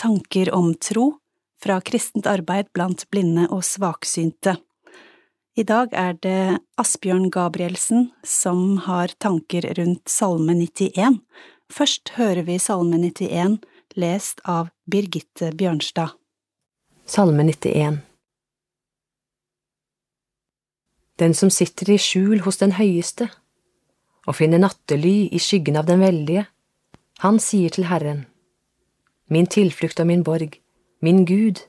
Tanker om tro fra kristent arbeid blant blinde og svaksynte. I dag er det Asbjørn Gabrielsen som har tanker rundt Salme 91. Først hører vi Salme 91 lest av Birgitte Bjørnstad. Salme 91 Den som sitter i skjul hos den høyeste og finner nattely i skyggen av den veldige, han sier til Herren, min tilflukt og min borg, min Gud,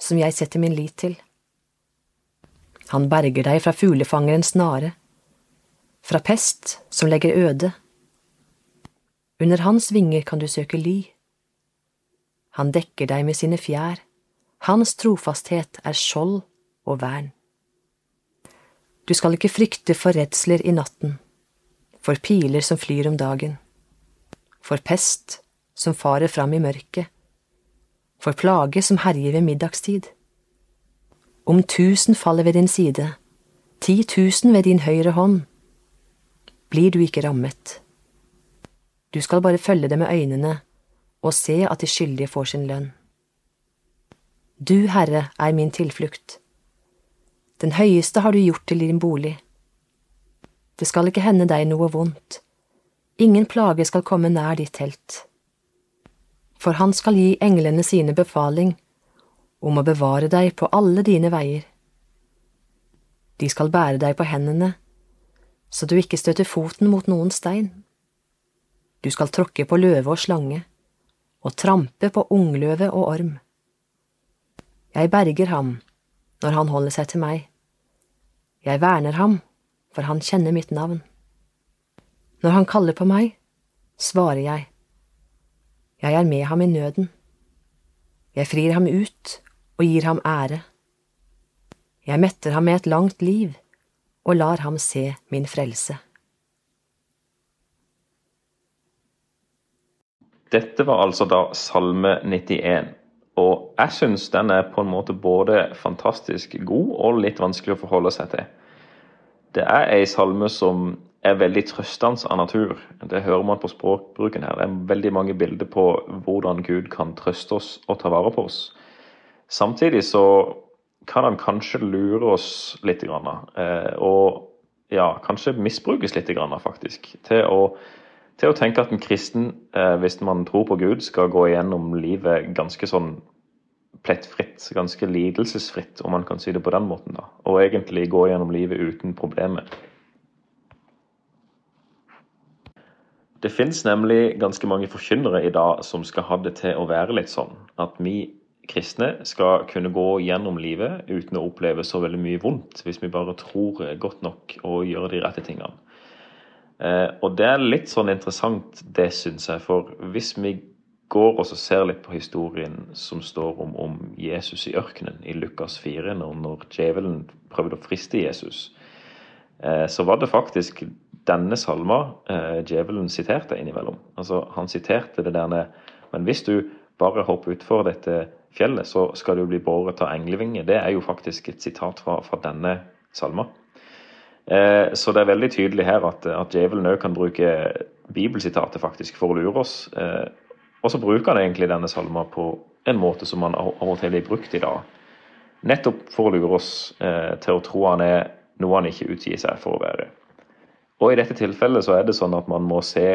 som jeg setter min lit til. Han berger deg fra fuglefangerens snare, fra pest som legger øde. Under hans vinger kan du søke ly. Han dekker deg med sine fjær, hans trofasthet er skjold og vern. Du skal ikke frykte for redsler i natten, for piler som flyr om dagen, for pest som farer fram i mørket, for plage som herjer ved middagstid. Om tusen faller ved din side, ti tusen ved din høyre hånd, blir du ikke rammet. Du skal bare følge det med øynene og se at de skyldige får sin lønn. Du, Herre, er min tilflukt. Den høyeste har du gjort til din bolig. Det skal ikke hende deg noe vondt. Ingen plage skal komme nær ditt telt for han skal gi englene sine befaling om å bevare deg på alle dine veier. De skal bære deg på hendene, så du ikke støter foten mot noen stein. Du skal tråkke på løve og slange, og trampe på ungløve og orm. Jeg berger ham når han holder seg til meg. Jeg verner ham, for han kjenner mitt navn. Når han kaller på meg, svarer jeg. Jeg er med ham i nøden. Jeg frir ham ut og gir ham ære. Jeg metter ham med et langt liv og lar ham se min frelse. Dette var altså da Salme 91, og jeg syns den er på en måte både fantastisk god og litt vanskelig å forholde seg til. Det er ei salme som er veldig trøstende av natur. Det hører man på språkbruken her. Det er veldig mange bilder på hvordan Gud kan trøste oss og ta vare på oss. Samtidig så kan han kanskje lure oss litt, eh, og ja, kanskje misbrukes litt, faktisk, til å, til å tenke at en kristen, eh, hvis man tror på Gud, skal gå igjennom livet ganske sånn plettfritt, ganske lidelsesfritt, om man kan si det på den måten. da, Og egentlig gå gjennom livet uten problemer. Det fins nemlig ganske mange forkynnere i dag som skal ha det til å være litt sånn at vi kristne skal kunne gå gjennom livet uten å oppleve så veldig mye vondt, hvis vi bare tror godt nok og gjør de rette tingene. Eh, og det er litt sånn interessant, det syns jeg. For hvis vi går og ser litt på historien som står om, om Jesus i ørkenen i Lukas 4, når, når djevelen prøvde å friste Jesus, eh, så var det faktisk denne salma eh, djevelen siterte innimellom. Altså, Han siterte det der Men hvis du bare hopper utfor dette fjellet, så skal du bli båret av englevinger. Det er jo faktisk et sitat fra, fra denne salma. Eh, så det er veldig tydelig her at, at djevelen òg kan bruke bibelsitatet faktisk for å lure oss. Eh, og så bruker han egentlig denne salma på en måte som han av og til blir brukt i dag. Nettopp for å lure oss eh, til å tro han er noe han ikke utgir seg for å være. Og i dette tilfellet så er det sånn at man må se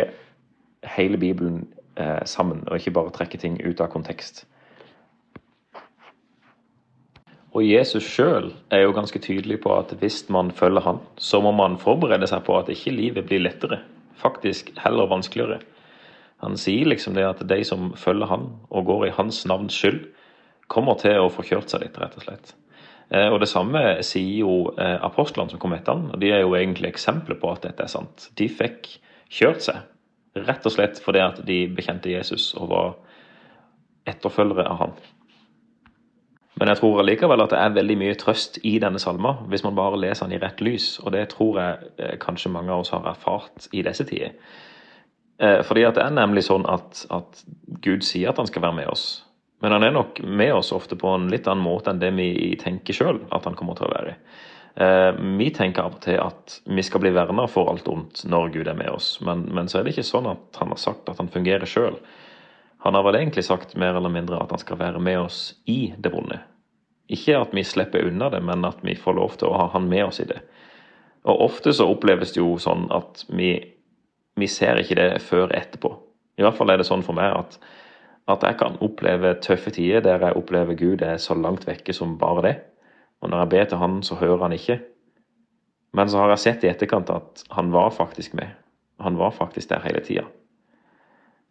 hele Bibelen eh, sammen, og ikke bare trekke ting ut av kontekst. Og Jesus sjøl er jo ganske tydelig på at hvis man følger han, så må man forberede seg på at ikke livet blir lettere, faktisk heller vanskeligere. Han sier liksom det at de som følger han og går i hans navns skyld, kommer til å få kjørt seg litt, rett og slett. Eh, og Det samme sier jo eh, apostlene som kom etter han, og de er jo egentlig eksempler på at dette er sant. De fikk kjørt seg, rett og slett fordi at de bekjente Jesus og var etterfølgere av han. Men jeg tror allikevel at det er veldig mye trøst i denne salma, hvis man bare leser den i rett lys. Og det tror jeg eh, kanskje mange av oss har erfart i disse tider. Fordi at det er nemlig sånn at, at Gud sier at han skal være med oss. Men han er nok med oss ofte på en litt annen måte enn det vi tenker sjøl at han kommer til å være. Eh, vi tenker av og til at vi skal bli verna for alt ondt når Gud er med oss, men, men, så er det ikke sånn at han har sagt at han fungerer sjøl. Han har vel egentlig sagt mer eller mindre at han skal være med oss i det vonde. Ikke at vi slipper unna det, men at vi får lov til å ha han med oss i det. Og ofte så oppleves det jo sånn at vi, vi ser ikke det før etterpå. I hvert fall er det sånn for meg at, at jeg kan oppleve tøffe tider der jeg opplever Gud er så langt vekke som bare det. Og når jeg ber til han, så hører han ikke. Men så har jeg sett i etterkant at han var faktisk med. Han var faktisk der hele tida.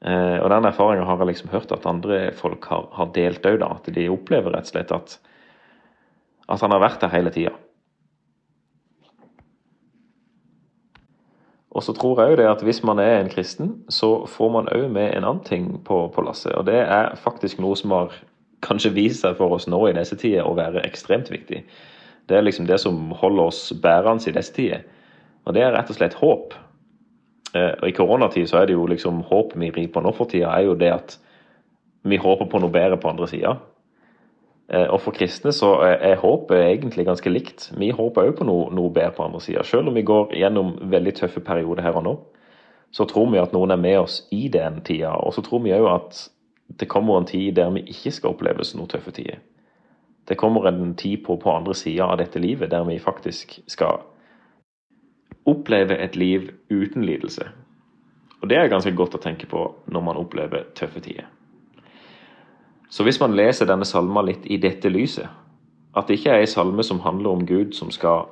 Eh, og den erfaringa har jeg liksom hørt at andre folk har, har delt òg, At de opplever rett og slett at, at han har vært der hele tida. Og så tror jeg jo det at hvis man er en kristen, så får man òg med en annen ting på, på lasset. Og det er faktisk noe som har kanskje vist seg for oss nå i disse tider å være ekstremt viktig. Det er liksom det som holder oss bærende i disse tider. Og det er rett og slett håp. Eh, og I koronatid så er det jo liksom håpet vi rir på nå for tida, er jo det at vi håper på noe bedre på andre sida. Eh, og for kristne så er håpet egentlig ganske likt. Vi håper òg på noe, noe, bedre på andre sida. Selv om vi går gjennom veldig tøffe perioder her og nå, så tror vi at noen er med oss i den tida. Og så tror vi òg at det kommer en tid der vi ikke skal oppleve noen tøffe tider. Det kommer en tid på, på andre sida av dette livet der vi faktisk skal oppleve et liv uten lidelse. Og det er ganske godt å tenke på når man opplever tøffe tider. Så hvis man leser denne salma litt i dette lyset, at det ikke er ei salme som handler om Gud som skal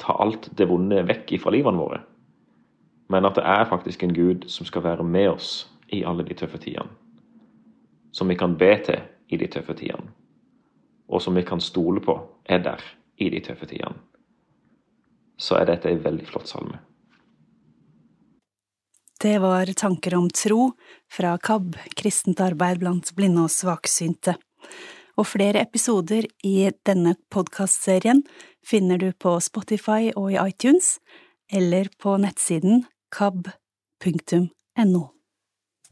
ta alt det vonde vekk fra livene våre, men at det er faktisk en Gud som skal være med oss i alle de tøffe tidene. Som vi kan be til i de tøffe tidene, og som vi kan stole på er der i de tøffe tidene, så er dette ei veldig flott salme. Det var tanker om tro fra KAB, kristent arbeid blant blinde og svaksynte. Og flere episoder i denne podkastserien finner du på Spotify og i iTunes, eller på nettsiden kab.no.